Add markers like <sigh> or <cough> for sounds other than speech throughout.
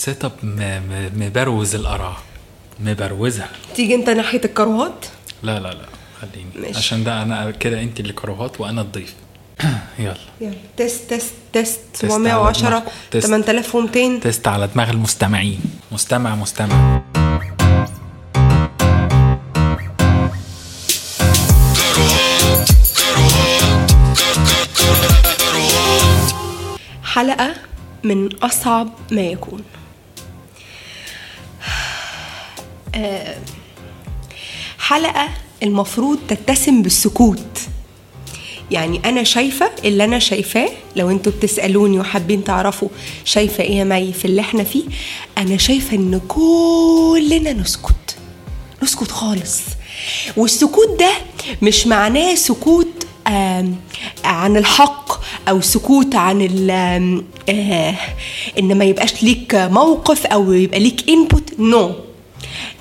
سيت اب مبروز القرع مبروزها تيجي انت ناحية الكروهات؟ لا لا لا خليني. ماشي. عشان ده أنا كده أنت اللي كروهات وأنا الضيف. <clears throat> يلا. يلا. تيست تيست تيست. على 710 دماغكم. تيست. 8200 تيست على دماغ المستمعين. مستمع مستمع. حلقة من أصعب ما يكون. حلقة المفروض تتسم بالسكوت. يعني أنا شايفة اللي أنا شايفاه لو أنتوا بتسألوني وحابين تعرفوا شايفة إيه يا مي في اللي إحنا فيه أنا شايفة إن كلنا نسكت. نسكت خالص. والسكوت ده مش معناه سكوت عن الحق أو سكوت عن آه، إن ما يبقاش ليك موقف أو يبقى ليك input no no.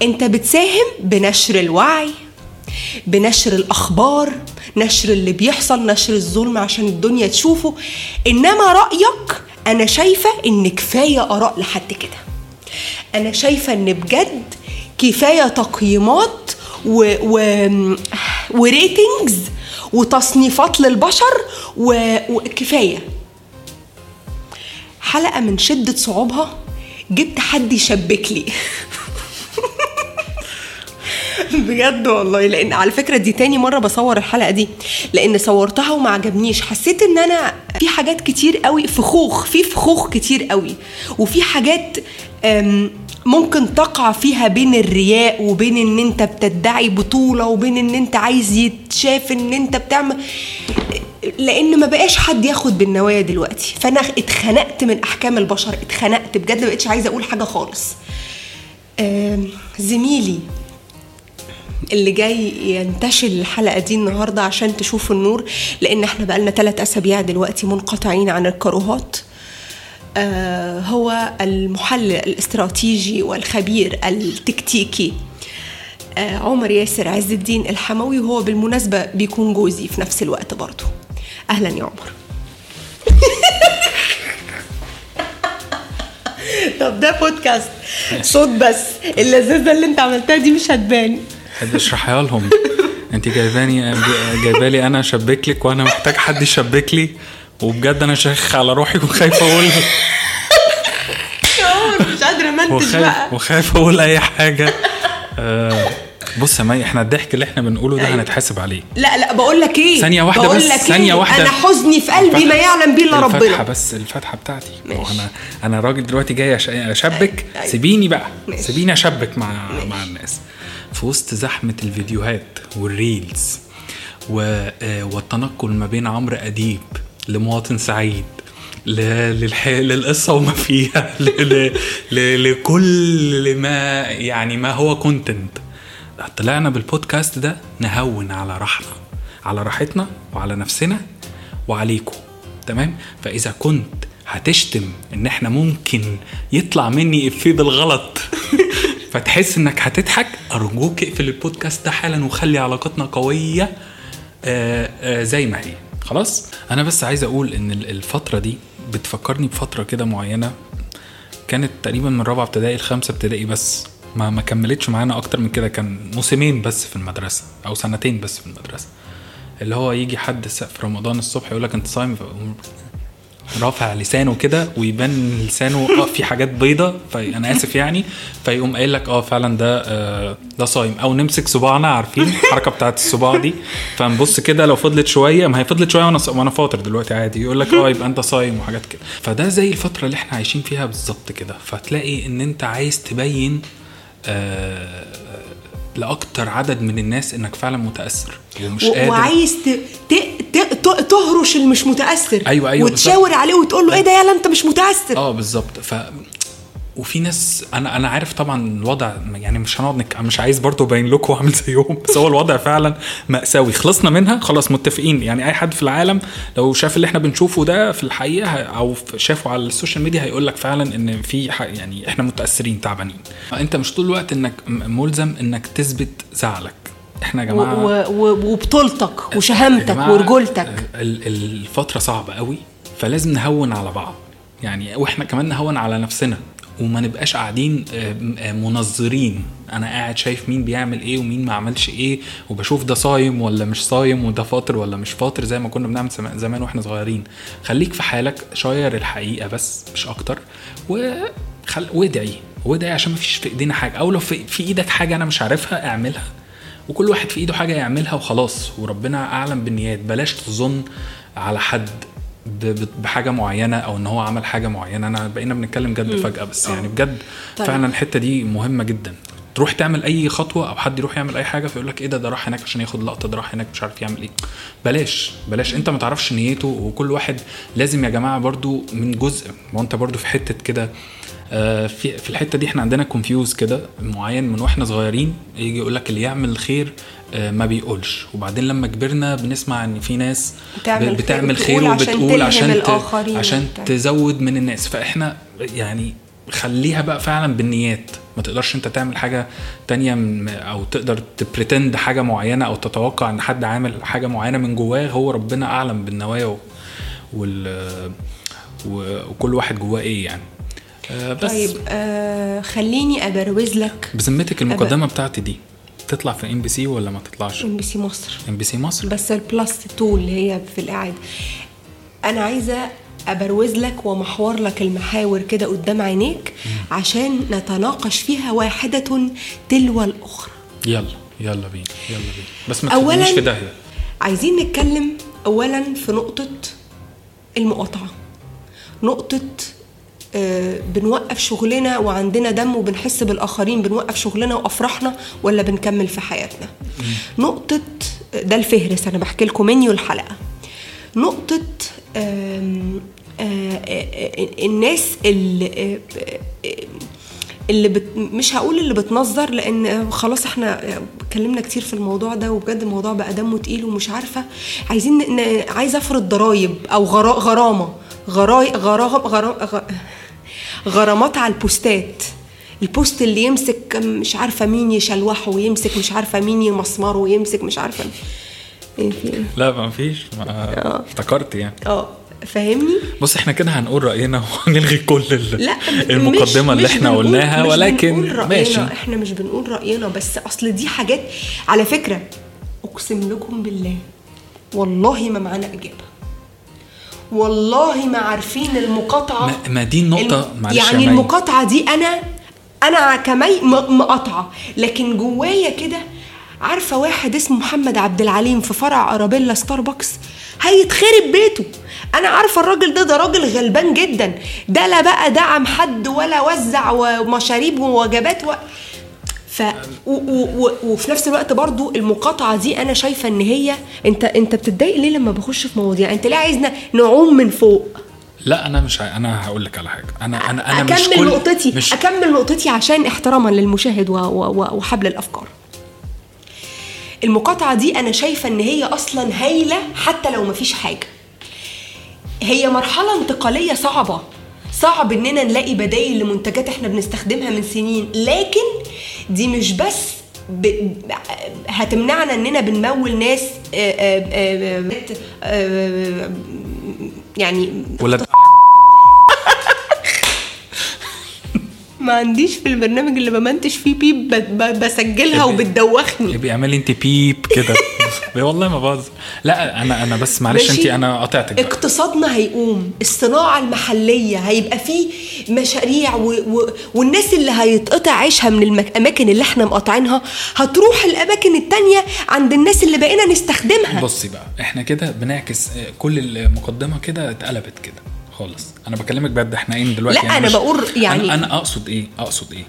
انت بتساهم بنشر الوعي بنشر الأخبار نشر اللي بيحصل نشر الظلم عشان الدنيا تشوفه. إنما رأيك أنا شايفة إن كفاية آراء لحد كده. أنا شايفة إن بجد كفاية تقييمات و... و... وريتنجز وتصنيفات للبشر و... وكفايه حلقة من شدة صعوبها جبت حد يشبك لي. <laughs> <laughs> بجد والله. لأن على فكرة دي تاني مرة بصور الحلقة دي لأن صورتها وما عجبنيش. حسيت إن أنا في حاجات كتير قوي فخوخ في فخوخ كتير قوي. وفي حاجات ممكن تقع فيها بين الرياء وبين إن أنت بتدعي بطولة وبين إن أنت عايز يتشاف إن أنت بتعمل لأن ما بقاش حد ياخد بالنوايا دلوقتي. فأنا اتخنقت من أحكام البشر اتخنقت بجد ما بقتش عايزة أقول حاجة خالص. زميلي اللي جاي ينتشل الحلقة دي النهاردة عشان تشوفوا النور لأن إحنا بقالنا ثلاث أسابيع دلوقتي منقطعين عن الكروهات. آه هو المحلل الاستراتيجي والخبير التكتيكي آه عمر ياسر عز الدين الحموي وهو بالمناسبة بيكون جوزي في نفس الوقت برضه. أهلا يا عمر. <laughs> طب ده بودكاست صوت بس. اللذاذة اللي أنت عملتها دي مش هتبان. حد اشرحها لهم. انت جايباني جايبالي أنا اشبك لك وأنا محتاج حد يشبك لي وبجد أنا شاخ على روحي وخايف أقول مش قادرة منتج وخايف بقى. وخايف أقول أي حاجة. آه بص يا مي إحنا الضحك اللي إحنا بنقوله ده أيوة. هنتحاسب عليه. لا لا بقول لك إيه؟ ثانية واحدة بقول بس، لك ثانية إيه؟ واحدة. أنا حزني في قلبي ما يعلم به إلا ربنا. بس الفتحة بتاعتي. ماشي. وأنا أنا راجل دلوقتي جاي أشبك. أيوة. سيبيني بقى. ماشي. سيبيني أشبك مع مع الناس. في وسط زحمة الفيديوهات وال reels. آه، والتنقل ما بين عمرو أديب لمواطن سعيد ل... للح... للقصة وما فيها. <laughs> لكل ما يعني ما هو كونتنت طلعنا بالبودكاست ده نهون على راحنا على راحتنا وعلى نفسنا وعليكم تمام فإذا كنت هتشتم إن إحنا ممكن يطلع مني إفيه بالغلط <laughs> فتحس إنك هتضحك. أرجوك اقفل البودكاست ده حالا وخلي علاقتنا قوية. آه آه زي ما هي. خلاص؟ أنا بس عايز أقول إن ال- الفترة دي بتفكرني بفترة كده معينة. كانت تقريبا من رابعة ابتدائي لخمسه ابتدائي بس. ما ما كملتش معانا أكتر من كده. كان موسمين بس في المدرسة أو سنتين بس في المدرسة. اللي هو يجي حد في رمضان الصبح يقول لك أنت صايم رافع لسانه كده ويبان لسانه آه في حاجات بيضة فأنا آسف يعني. فيقوم قايل لك آه فعلا ده آه ده صايم. أو نمسك صباعنا عارفين الحركة بتاعت الصباع دي. فنبص كده لو فضلت شوية ما هي فضلت شوية وأنا وأنا فاطر دلوقتي عادي. يقول لك آه يبقى أنت صايم وحاجات كده. فده زي الفترة اللي إحنا عايشين فيها بالظبط كده. فتلاقي إن أنت عايز تبين آه لأكتر عدد من الناس إنك فعلا متأثر. ومش و- قادر. وعايز ت... ت... ت... تهرش اللي مش متأثر. أيوة، أيوة، وتشاور بالظبط. عليه وتقول له إيه ده يالا أنت مش متأثر. آه بالظبط. ف وفي ناس أنا أنا عارف طبعا الوضع يعني مش هنقعد نك... مش عايز برضه أبين لكم واعمل زيهم بس هو الوضع فعلا مأساوي. خلصنا منها خلاص متفقين. يعني أي حد في العالم لو شاف اللي إحنا بنشوفه ده في الحقيقة أو شافه على السوشيال ميديا هيقول لك فعلا إن في ح... يعني إحنا متأثرين تعبانين. أنت مش طول الوقت إنك ملزم إنك تثبت زعلك. إحنا يا. جماعة و... و... وبطولتك وشهامتك ورجولتك. ال- الفترة صعبة قوي فلازم نهون على بعض. يعني وإحنا كمان نهون على نفسنا. وما نبقاش قاعدين آه، آه، منظرين. أنا قاعد شايف مين بيعمل إيه ومين ما عملش إيه وبشوف ده صايم ولا مش صايم وده فاطر ولا مش فاطر زي ما كنا بنعمل زم- زمان وإحنا صغيرين. خليك في حالك شاير الحقيقة بس مش أكتر. وخل... وادعي. وادعي عشان ما فيش في إيدينا حاجة. أو لو في, في إيدك حاجة أنا مش عارفها اعملها. وكل واحد في إيده حاجة يعملها وخلاص. وربنا أعلم بالنيات. بلاش تظن على حد. بحاجة معينة أو إن هو عمل حاجة معينة. أنا بقينا بنتكلم جد فجأة بس يعني بجد طيب. فعلا الحتة دي مهمة جدا. تروح تعمل أي خطوة أو حد يروح يعمل أي حاجة فيقول لك إيه ده ده راح هناك عشان ياخد لقطة ده راح هناك مش عارف يعمل إيه. بلاش بلاش. أنت ما تعرفش نيته وكل واحد لازم يا جماعة برضو من جزء. ما انت برضو في حتة كده آه، في في الحتة دي إحنا عندنا كونفيوز كده معين من وإحنا صغيرين يجي يقول لك اللي يعمل الخير آه، ما بيقولش. وبعدين لما كبرنا بنسمع إن في ناس بتعمل بتعمل خير خير وبتقول عشان عشان عشان. تزود من الناس. فإحنا يعني خليها بقى فعلا بالنيات. ما تقدرش أنت تعمل حاجة تانية أو تقدر ت pretend حاجة معينة أو تتوقع إن حد عامل حاجة معينة من جواه. هو ربنا أعلم بالنوايا وال وكل واحد جواه إيه يعني. آه، بس طيب آه خليني أبروز لك. بذمتك المقدمة بتاعتي دي تطلع في إم بي سي ولا ما تطلعش؟ إم بي سي مصر. إم بي سي مصر؟ بس ال plus 2 اللي هي في الإعادة. أنا عايزة أبروز لك ومحور لك المحاور كده قدام عينيك عشان نتناقش فيها واحدة تلو الأخرى. يلا يلا بينا يلا بينا. بس ما تخلينيش في داهية. عايزين نتكلم اولا في نقطة المقاطعة. نقطة بنوقف شغلنا وعندنا دم وبنحس بالآخرين بنوقف شغلنا وأفراحنا ولا بنكمل في حياتنا؟ نقطة ده الفهرس أنا بحكي لكم منيو الحلقة نقطة آم، آه، آه، آه، الناس اللي آه، آه، اللي بت... مش هقول اللي بتنظر لأن خلاص إحنا اتكلمنا كتير في الموضوع ده وبجد الموضوع بقى دمه تقيل ومش عارفة. عايزين عايزه أفرض ضرايب أو غرا... غرامة. غراي غرام غرام. غرامات على البوستات. البوست اللي يمسك مش عارفة مين يشلوحه ويمسك مش عارفة مين يمسمره ويمسك مش عارفة في إيه؟ لا ما فيش. ما افتكرت يعني. آه. فاهمني؟ بص إحنا كده هنقول رأينا <laughs> وهنلغي كل لا المقدمة مش اللي مش إحنا بنقول- قلناها مش ولكن ماشي. إحنا مش بنقول رأينا بس أصل دي حاجات على فكرة أقسم لكم بالله والله ما معانا إجابة. والله ما عارفين المقاطعة. ما- ما دي النقطة، الم- يعني. المقاطعة دي أنا أنا كمي مقاطعة. لكن جوايا كده عارفة واحد اسمه محمد عبد العليم في فرع أرابيلا ستاربكس هيتخرب بيته. أنا عارفة الراجل ده ده راجل غلبان جدا. ده لا بقى دعم حد ولا وزع ومشاريب ووجبات و... ف و... و... و... وفي نفس الوقت برضو المقاطعة دي أنا شايفة إن هي انت أنت بتتضايق ليه لما بخش في مواضيع؟ أنت ليه عايزنا نعوم من فوق؟ لا أنا مش ع- أنا هقول لك على حاجة. أنا أنا أنا أكمل مش كل نقطتي مش أكمل نقطتي عشان احتراما للمشاهد و... و... و... وحبل الأفكار. المقاطعة دي أنا شايفة إن هي أصلا هايلة حتى لو مفيش حاجة. هي مرحلة انتقالية صعبة. صعب إننا نلاقي بدايل لمنتجات إحنا بنستخدمها من سنين. لكن دي مش بس ب... هتمنعنا إننا بنمول ناس آه، آه، آه، يعني ولاد <laughs> ما عنديش في البرنامج اللي بمنتج فيه بيب بسجلها وبتدوخني. بيعمل أنت بيب كده. <laughs> والله ما بهزر لا أنا أنا بس معلش؟ انت أنا قطعتك. اقتصادنا هيقوم الصناعة المحلية هيبقى فيه مشاريع و... و... والناس اللي هيتقطع عيشها من الأماكن اللي إحنا مقاطعينها هتروح الأماكن التانية عند الناس اللي بقينا نستخدمها. بصي بقى إحنا كده بنعكس آه، كل المقدمه كده اتقلبت كده خالص. أنا بكلمك بجد إحنا إيه دلوقتي؟ لا، أنا مش- بقول يعني- أنا, أنا أقصد إيه؟ أقصد إيه؟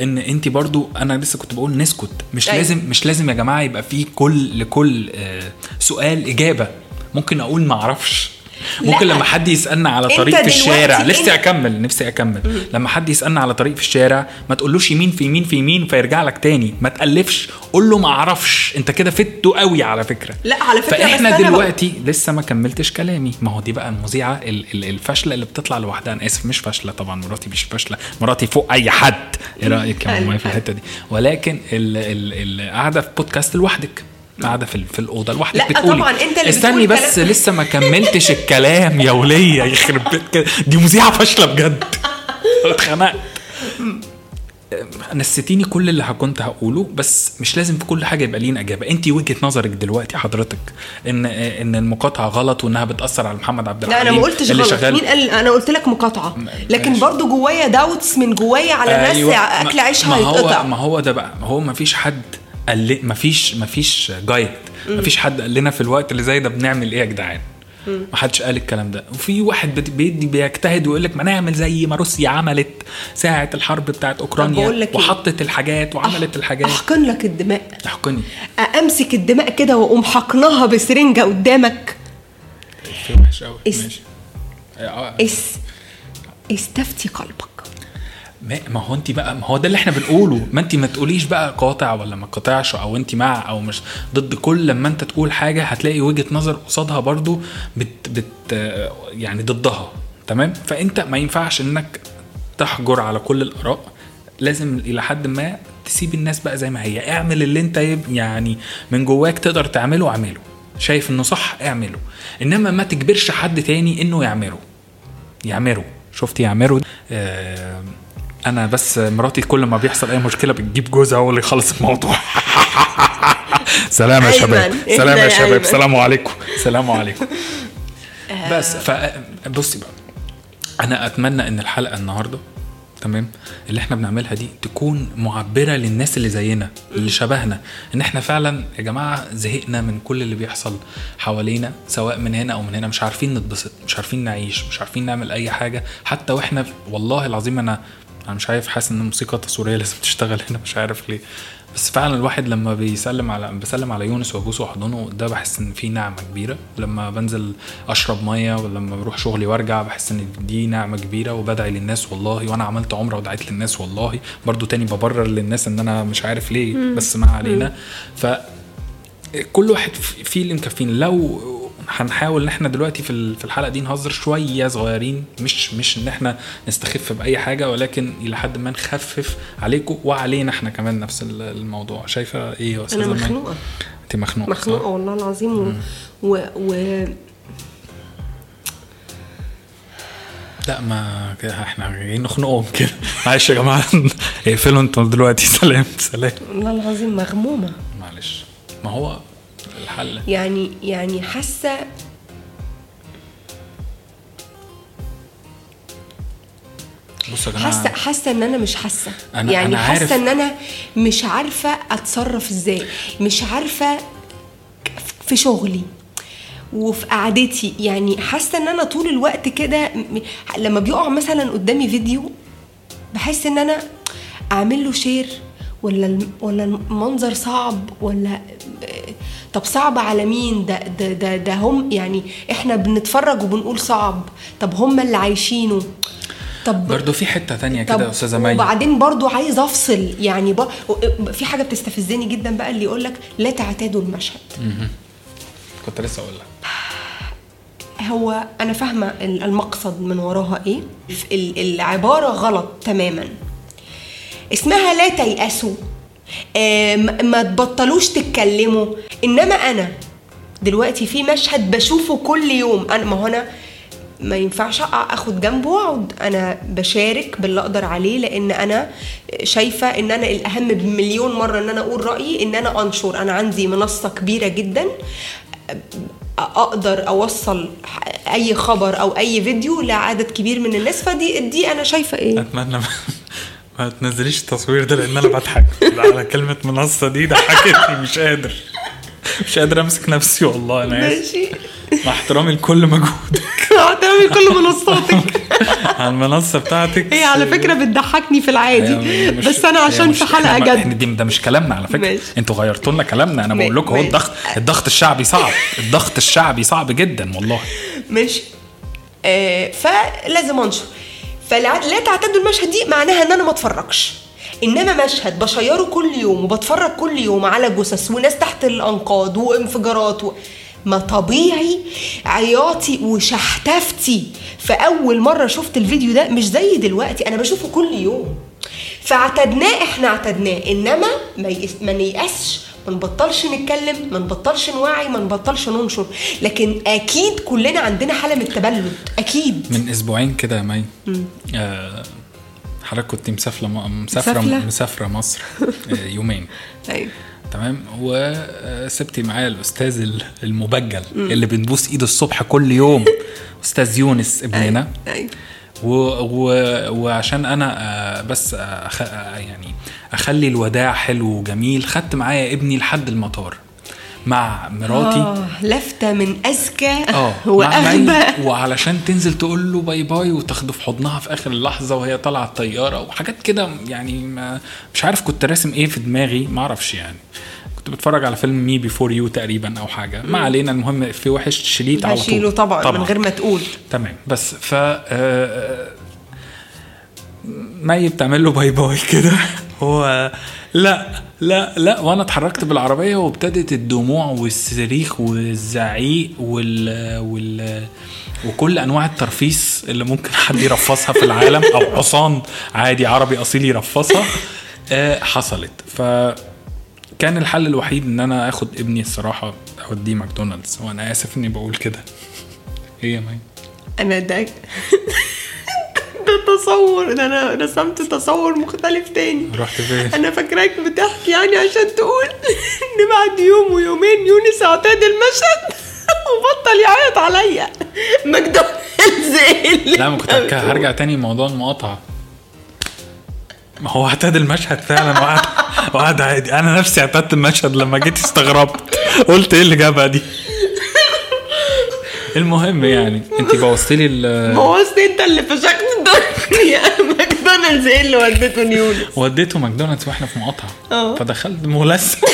إن انت برضو أنا لسه كنت بقول نسكت. مش أيوة. لازم مش لازم يا جماعة يبقى في كل لكل آه، سؤال إجابة. ممكن أقول ما أعرفش. ممكن. لما حد يسألنا على طريق في الشارع نفسي أنت- أكمل نفسي أكمل. لما حد يسألنا على طريق في الشارع ما تقولوش يمين في يمين في يمين فيرجع لك تاني. ما تألفش قول له ما أعرفش. أنت كده فته قوي على فكرة. لا، على فكرة بس فاحنا دلوقتي لسه ما كملتش كلامي. ما هو دي بقى المذيعة ال- ال- الفاشله اللي بتطلع لوحدها. أنا آسف مش فاشله طبعا مراتي مش فاشله مراتي فوق أي حد. إيه رأيك يا في حلو. الحتة دي؟ ولكن قاعدة في بودكاست لوحدك. قاعدة في ال- في الأوضة لوحدك لا، بتقولي طبعاً، أنت اللي استني بتقول بس كلام. لسه ما كملتش الكلام يا ولية يخرب بيت كده دي مذيعة فاشلة بجد. <laughs> اتخنقت. نسيتيني كل اللي كنت هقوله بس مش لازم في كل حاجة يبقى لينا إجابة. انت وجهة نظرك دلوقتي حضرتك إن إن المقاطعة غلط وإنها بتأثر على محمد عبد لا الحليم أنا ما قلتش غلط. شغال. مين قال؟ أنا قلت لك مقاطعة. لكن ماشي. برضو جوايا داوتس من جوايا على ناس أيوة، أكل ما- عيشها ما هو هيتقطع ما هو ده بقى ما هو ما فيش حد قال لي ما فيش ما فيش جايد ما فيش حد قال لنا في الوقت اللي زي ده بنعمل إيه يا جدعان؟ ما حدش قال الكلام ده. وفي واحد بيدي بيجتهد ويقول لك ما نعمل زي ما روسيا عملت ساعة الحرب بتاعت بقول اوكرانيا إيه؟ وحطت الحاجات وعملت الحاجات. أحقن لك الدماء. أحقني. أمسك الدماء كده وأقوم حقنها بسرنجة قدامك. في وحش قوي اس- ماشي. آه، اس استفتي قلبك. ما هو انت بقى ما هو ده اللي إحنا بنقوله. ما انت ما تقوليش بقى قاطع ولا ما قاطعش أو انت مع أو مش ضد. كل لما انت تقول حاجة هتلاقي وجهة نظر قصادها برضو بت بت يعني ضدها. تمام؟ فأنت ما ينفعش إنك تحجر على كل الآراء. لازم إلى حد ما تسيب الناس بقى زي ما هي. اعمل اللي انت يعني من جواك تقدر تعمله اعمله. شايف إنه صح؟ اعمله. إنما ما تجبرش حد تاني إنه يعمله. يعمروا شفت يعمروا آه أنا بس مراتي كل ما بيحصل أي مشكلة بتجيب جوزها هو اللي يخلص الموضوع. <laughs> سلام يا شباب. سلام يا شباب. سلام عليكم. سلام عليكم. بس ف بصي بقى. أنا أتمنى إن الحلقة النهارده تمام اللي إحنا بنعملها دي تكون معبرة للناس اللي زينا اللي شبهنا. إن إحنا فعلا يا جماعة زهقنا من كل اللي بيحصل حوالينا سواء من هنا أو من هنا. مش عارفين نتبسط مش عارفين نعيش مش عارفين نعمل أي حاجة. حتى وإحنا والله العظيم أنا أنا مش عارف حاسس إن الموسيقى التصويرية لازم تشتغل هنا مش عارف ليه. بس فعلا الواحد لما بيسلم على بسلم على يونس وابوسه واحضنه ده بحس إن في نعمة كبيرة. لما بنزل أشرب مية ولما بروح شغلي وأرجع بحس إن دي نعمة كبيرة وبدعي للناس والله وأنا عملت عمرة ودعيت للناس والله. برضو تاني ببرر للناس إن أنا مش عارف ليه بس ما علينا. ف كل واحد في- فيه اللي مكفين لو هنحاول إن إحنا دلوقتي في في الحلقة دي نهزر شوية صغيرين مش مش إن إحنا نستخف بأي حاجة ولكن إلى حد ما نخفف عليكم وعلينا إحنا كمان نفس ال- الموضوع. شايفة إيه يا أستاذة أنا؟ مخنوقة. انت مخنوقة مخنوقة؟ والله العظيم و... و... و... لا ما كده إحنا جايين نخنقهم كده. معلش يا جماعة <laughs> اقفلوا أنتوا دلوقتي. <laughs> سلام سلام. والله العظيم مغمومة. معلش. ما هو الحل. يعني يعني حاسة بصوا يا جماعة. حاسة حاسة إن أنا مش حاسة. أنا- يعني أنا عارف. حاسه إن أنا مش عارفة أتصرف إزاي. مش عارفة في شغلي وفي قعدتي. يعني حاسة إن أنا طول الوقت كده لما بيقع مثلا قدامي فيديو بحس إن أنا أعمل له شير ولا ولا المنظر صعب ولا طب صعب على مين؟ ده ده ده, ده هم يعني إحنا بنتفرج وبنقول صعب. طب هم اللي عايشينه؟ طب برضه في حتة تانية كده يا أستاذة مي. وبعدين برضو عايز أفصل يعني. في حاجة بتستفزني جدا بقى اللي يقول لك لا تعتادوا المشهد. كنت لسه أقول لك. هو أنا فاهمة ال- المقصد من وراها إيه؟ ال- العبارة غلط تماما. اسمها لا تيأسوا. ما تبطلوش تتكلموا. إنما أنا دلوقتي في مشهد بشوفه كل يوم. أنا ما هو أنا ما ينفعش أخد جنبه وأقعد. أنا بشارك باللي أقدر عليه لأن أنا شايفة إن أنا الأهم بمليون مرة إن أنا أقول رأيي إن أنا أنشر. أنا عندي منصة كبيرة جدا. أقدر أوصل أي خبر أو أي فيديو لعدد كبير من الناس. فدي دي أنا شايفة إيه؟ أتمنى ما, تنزليش التصوير ده لأن أنا بضحك. على كلمة منصة دي ضحكتني مش قادر. مش قادر أمسك نفسي والله أنا ماشي. مع احترامي لكل مجهودك. هتعمل كل منصاتك. على المنصة بتاعتك. هي على فكرة بتضحكني في العادي مش- بس أنا عشان في حلقه جد دي ده مش كلامنا على فكرة. أنتوا غيرتوا لنا كلامنا أنا بقول. لكم هو ماشي. الضغط الضغط الشعبي صعب. الضغط الشعبي صعب جدا والله. ماشي. آه فلازم أنشر. فلا لا تعتدوا المشهد دي معناها إن أنا ما أتفرجش. إنما مشهد بشيره كل يوم وبتفرج كل يوم على جثث وناس تحت الأنقاض وانفجارات و... ما طبيعي. عياطي وشحتفتي. فأول مرة شفت الفيديو ده مش زي دلوقتي أنا بشوفه كل يوم. فاعتدناه إحنا اعتدناه. إنما. ما نيأسش ما نبطلش نتكلم ما نبطلش نوعي ما نبطلش ننشر. لكن أكيد كلنا عندنا حالة من التبلد أكيد. من أسبوعين كده يا مي. آه حضرتك كنت مسافرة مسافرة؟ مسافرة؟ مصر آه، <laughs> يومين. أيوه تمام؟ وسبتي معايا الأستاذ ال- المبجل اللي بنبوس إيده الصبح كل يوم <laughs> أستاذ يونس ابننا. أيوه و و وعشان أنا آه، بس أخ آه، يعني أخلي الوداع حلو وجميل. خدت معايا ابني لحد المطار مع مراتي. آه لفتة من اذكى مع <laughs> واغبى وعلشان تنزل تقول له باي باي وتاخده في حضنها في آخر اللحظة وهي طالعة الطيارة وحاجات كده يعني ما مش عارف كنت راسم إيه في دماغي ما أعرفش يعني. كنت بتفرج على فيلم Me Before You تقريبا أو حاجة. ما علينا المهم في وحش شليت على طول. هشيله طبعا, طبعا. من غير ما تقول. تمام. بس ف آه، مي بتعمل له باي باي كده. هو لا لا لا وأنا اتحركت بالعربية وابتدت الدموع والصريخ والزعيق وال وال وكل انواع الترفيس اللي ممكن حد يرفصها في العالم أو حصان عادي عربي اصيل يرفصها آه، حصلت. ف كان الحل الوحيد ان أنا اخد ابني الصراحة اوديه ماكدونالدز وأنا اسف اني بقول كده. هي مي. أنا ده تصور ده أنا رسمت تصور مختلف تاني. رحت فين؟ أنا فاكراك بتحكي يعني عشان تقول إن بعد يوم ويومين يونس أعتاد المشهد <laughs> وبطل يعيط عليا. ماكدونالدز لا ما كنت هرجع- تاني. موضوع المقاطعة. ما هو أعتاد المشهد فعلا. <laughs> وقعد وقعد عادي. أنا نفسي اعتدت المشهد لما جيت استغربت. قلت إيه اللي جابها دي؟ <laughs> المهم يعني انت بوظتي لي ال- بوظت أنت اللي فشخت الدنيا ماكدونالدز إيه اللي وديته ليونس وديته ماكدونالدز وإحنا في مقاطعة. آه. فدخلت ملثم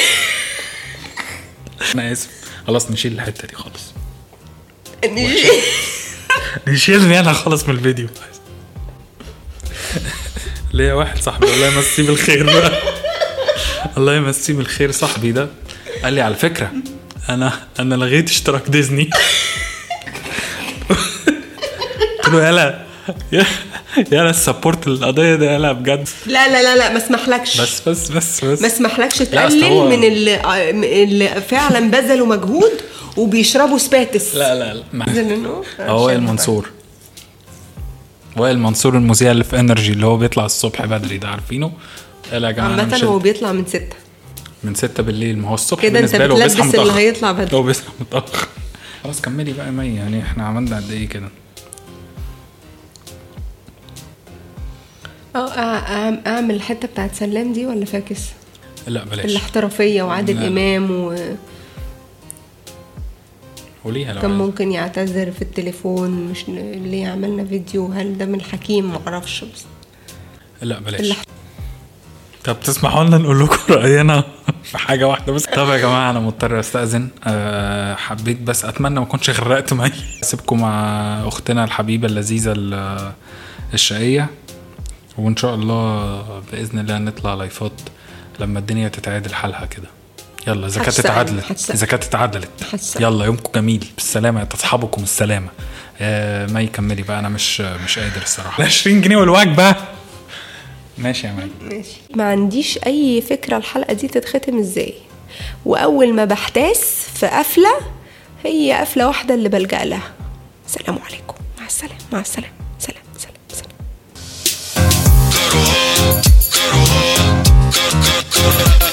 أنا آسف. خلاص نشيل الحتة دي خالص. <laughs> نشيلني أنا خالص من الفيديو. ليا واحد صاحبي الله يمسيه بالخير بقى. الله يمسيه بالخير صاحبي ده. قال لي على فكرة أنا أنا لغيت اشتراك ديزني. قلت له يلا. يا- يلا ال support القضية ده يلا بجد. لا لا لا لا ما اسمحلكش. بس بس بس بس. ما اسمحلكش لا، تقلل من اللي, اللي فعلا بذلوا مجهود وبيشربوا سباتس. لا لا لا هو وائل منصور. وائل منصور المذيع اللي في انرجي اللي هو بيطلع الصبح بدري ده عارفينه؟ قال يا جماعة عامة هو بيطلع من ستة. من ستة بالليل. ما هو الصبح كده أنت بتلبس اللي هيطلع بدري. هو بيصحى متأخر. خلاص كملي بقى يا مي. يعني إحنا عملنا قد إيه كده؟ آه اعمل الحتة بتاعت سلام دي ولا فاكس؟ لا بلاش. الاحترافية وعادل. إمام وكان قوليها لو عايزة. ممكن يعتذر في التليفون مش ليه عملنا فيديو؟ هل ده من حكيم؟ معرفش بس. لا بلاش. طب تسمحوا لنا نقول لكم رأينا في حاجة واحدة بس؟ طب يا جماعة أنا مضطر أستأذن. أه حبيت بس أتمنى ما اكونش غرقت مي. <laughs> اسيبكم مع أختنا الحبيبة اللذيذة ال- الشقية. وإن شاء الله بإذن الله نطلع لايفات لما الدنيا تتعادل حالها كده. يلا إذا كانت اتعادلت. هتسأل. إذا كانت اتعادلت. هتسأل. يلا يومكم جميل. بالسلامة تصحبكم السلامة. آه مي كملي بقى. أنا مش مش قادر الصراحة. <laughs> 20 جنيه والوجبة. ماشي يا مي. ماشي. ما عنديش أي فكرة الحلقة دي تتختم إزاي. وأول ما بحتاس في قفلة هي قفلة واحدة اللي بلجأ لها. سلام عليكم. مع السلامة مع السلامة. Good, good, good, good,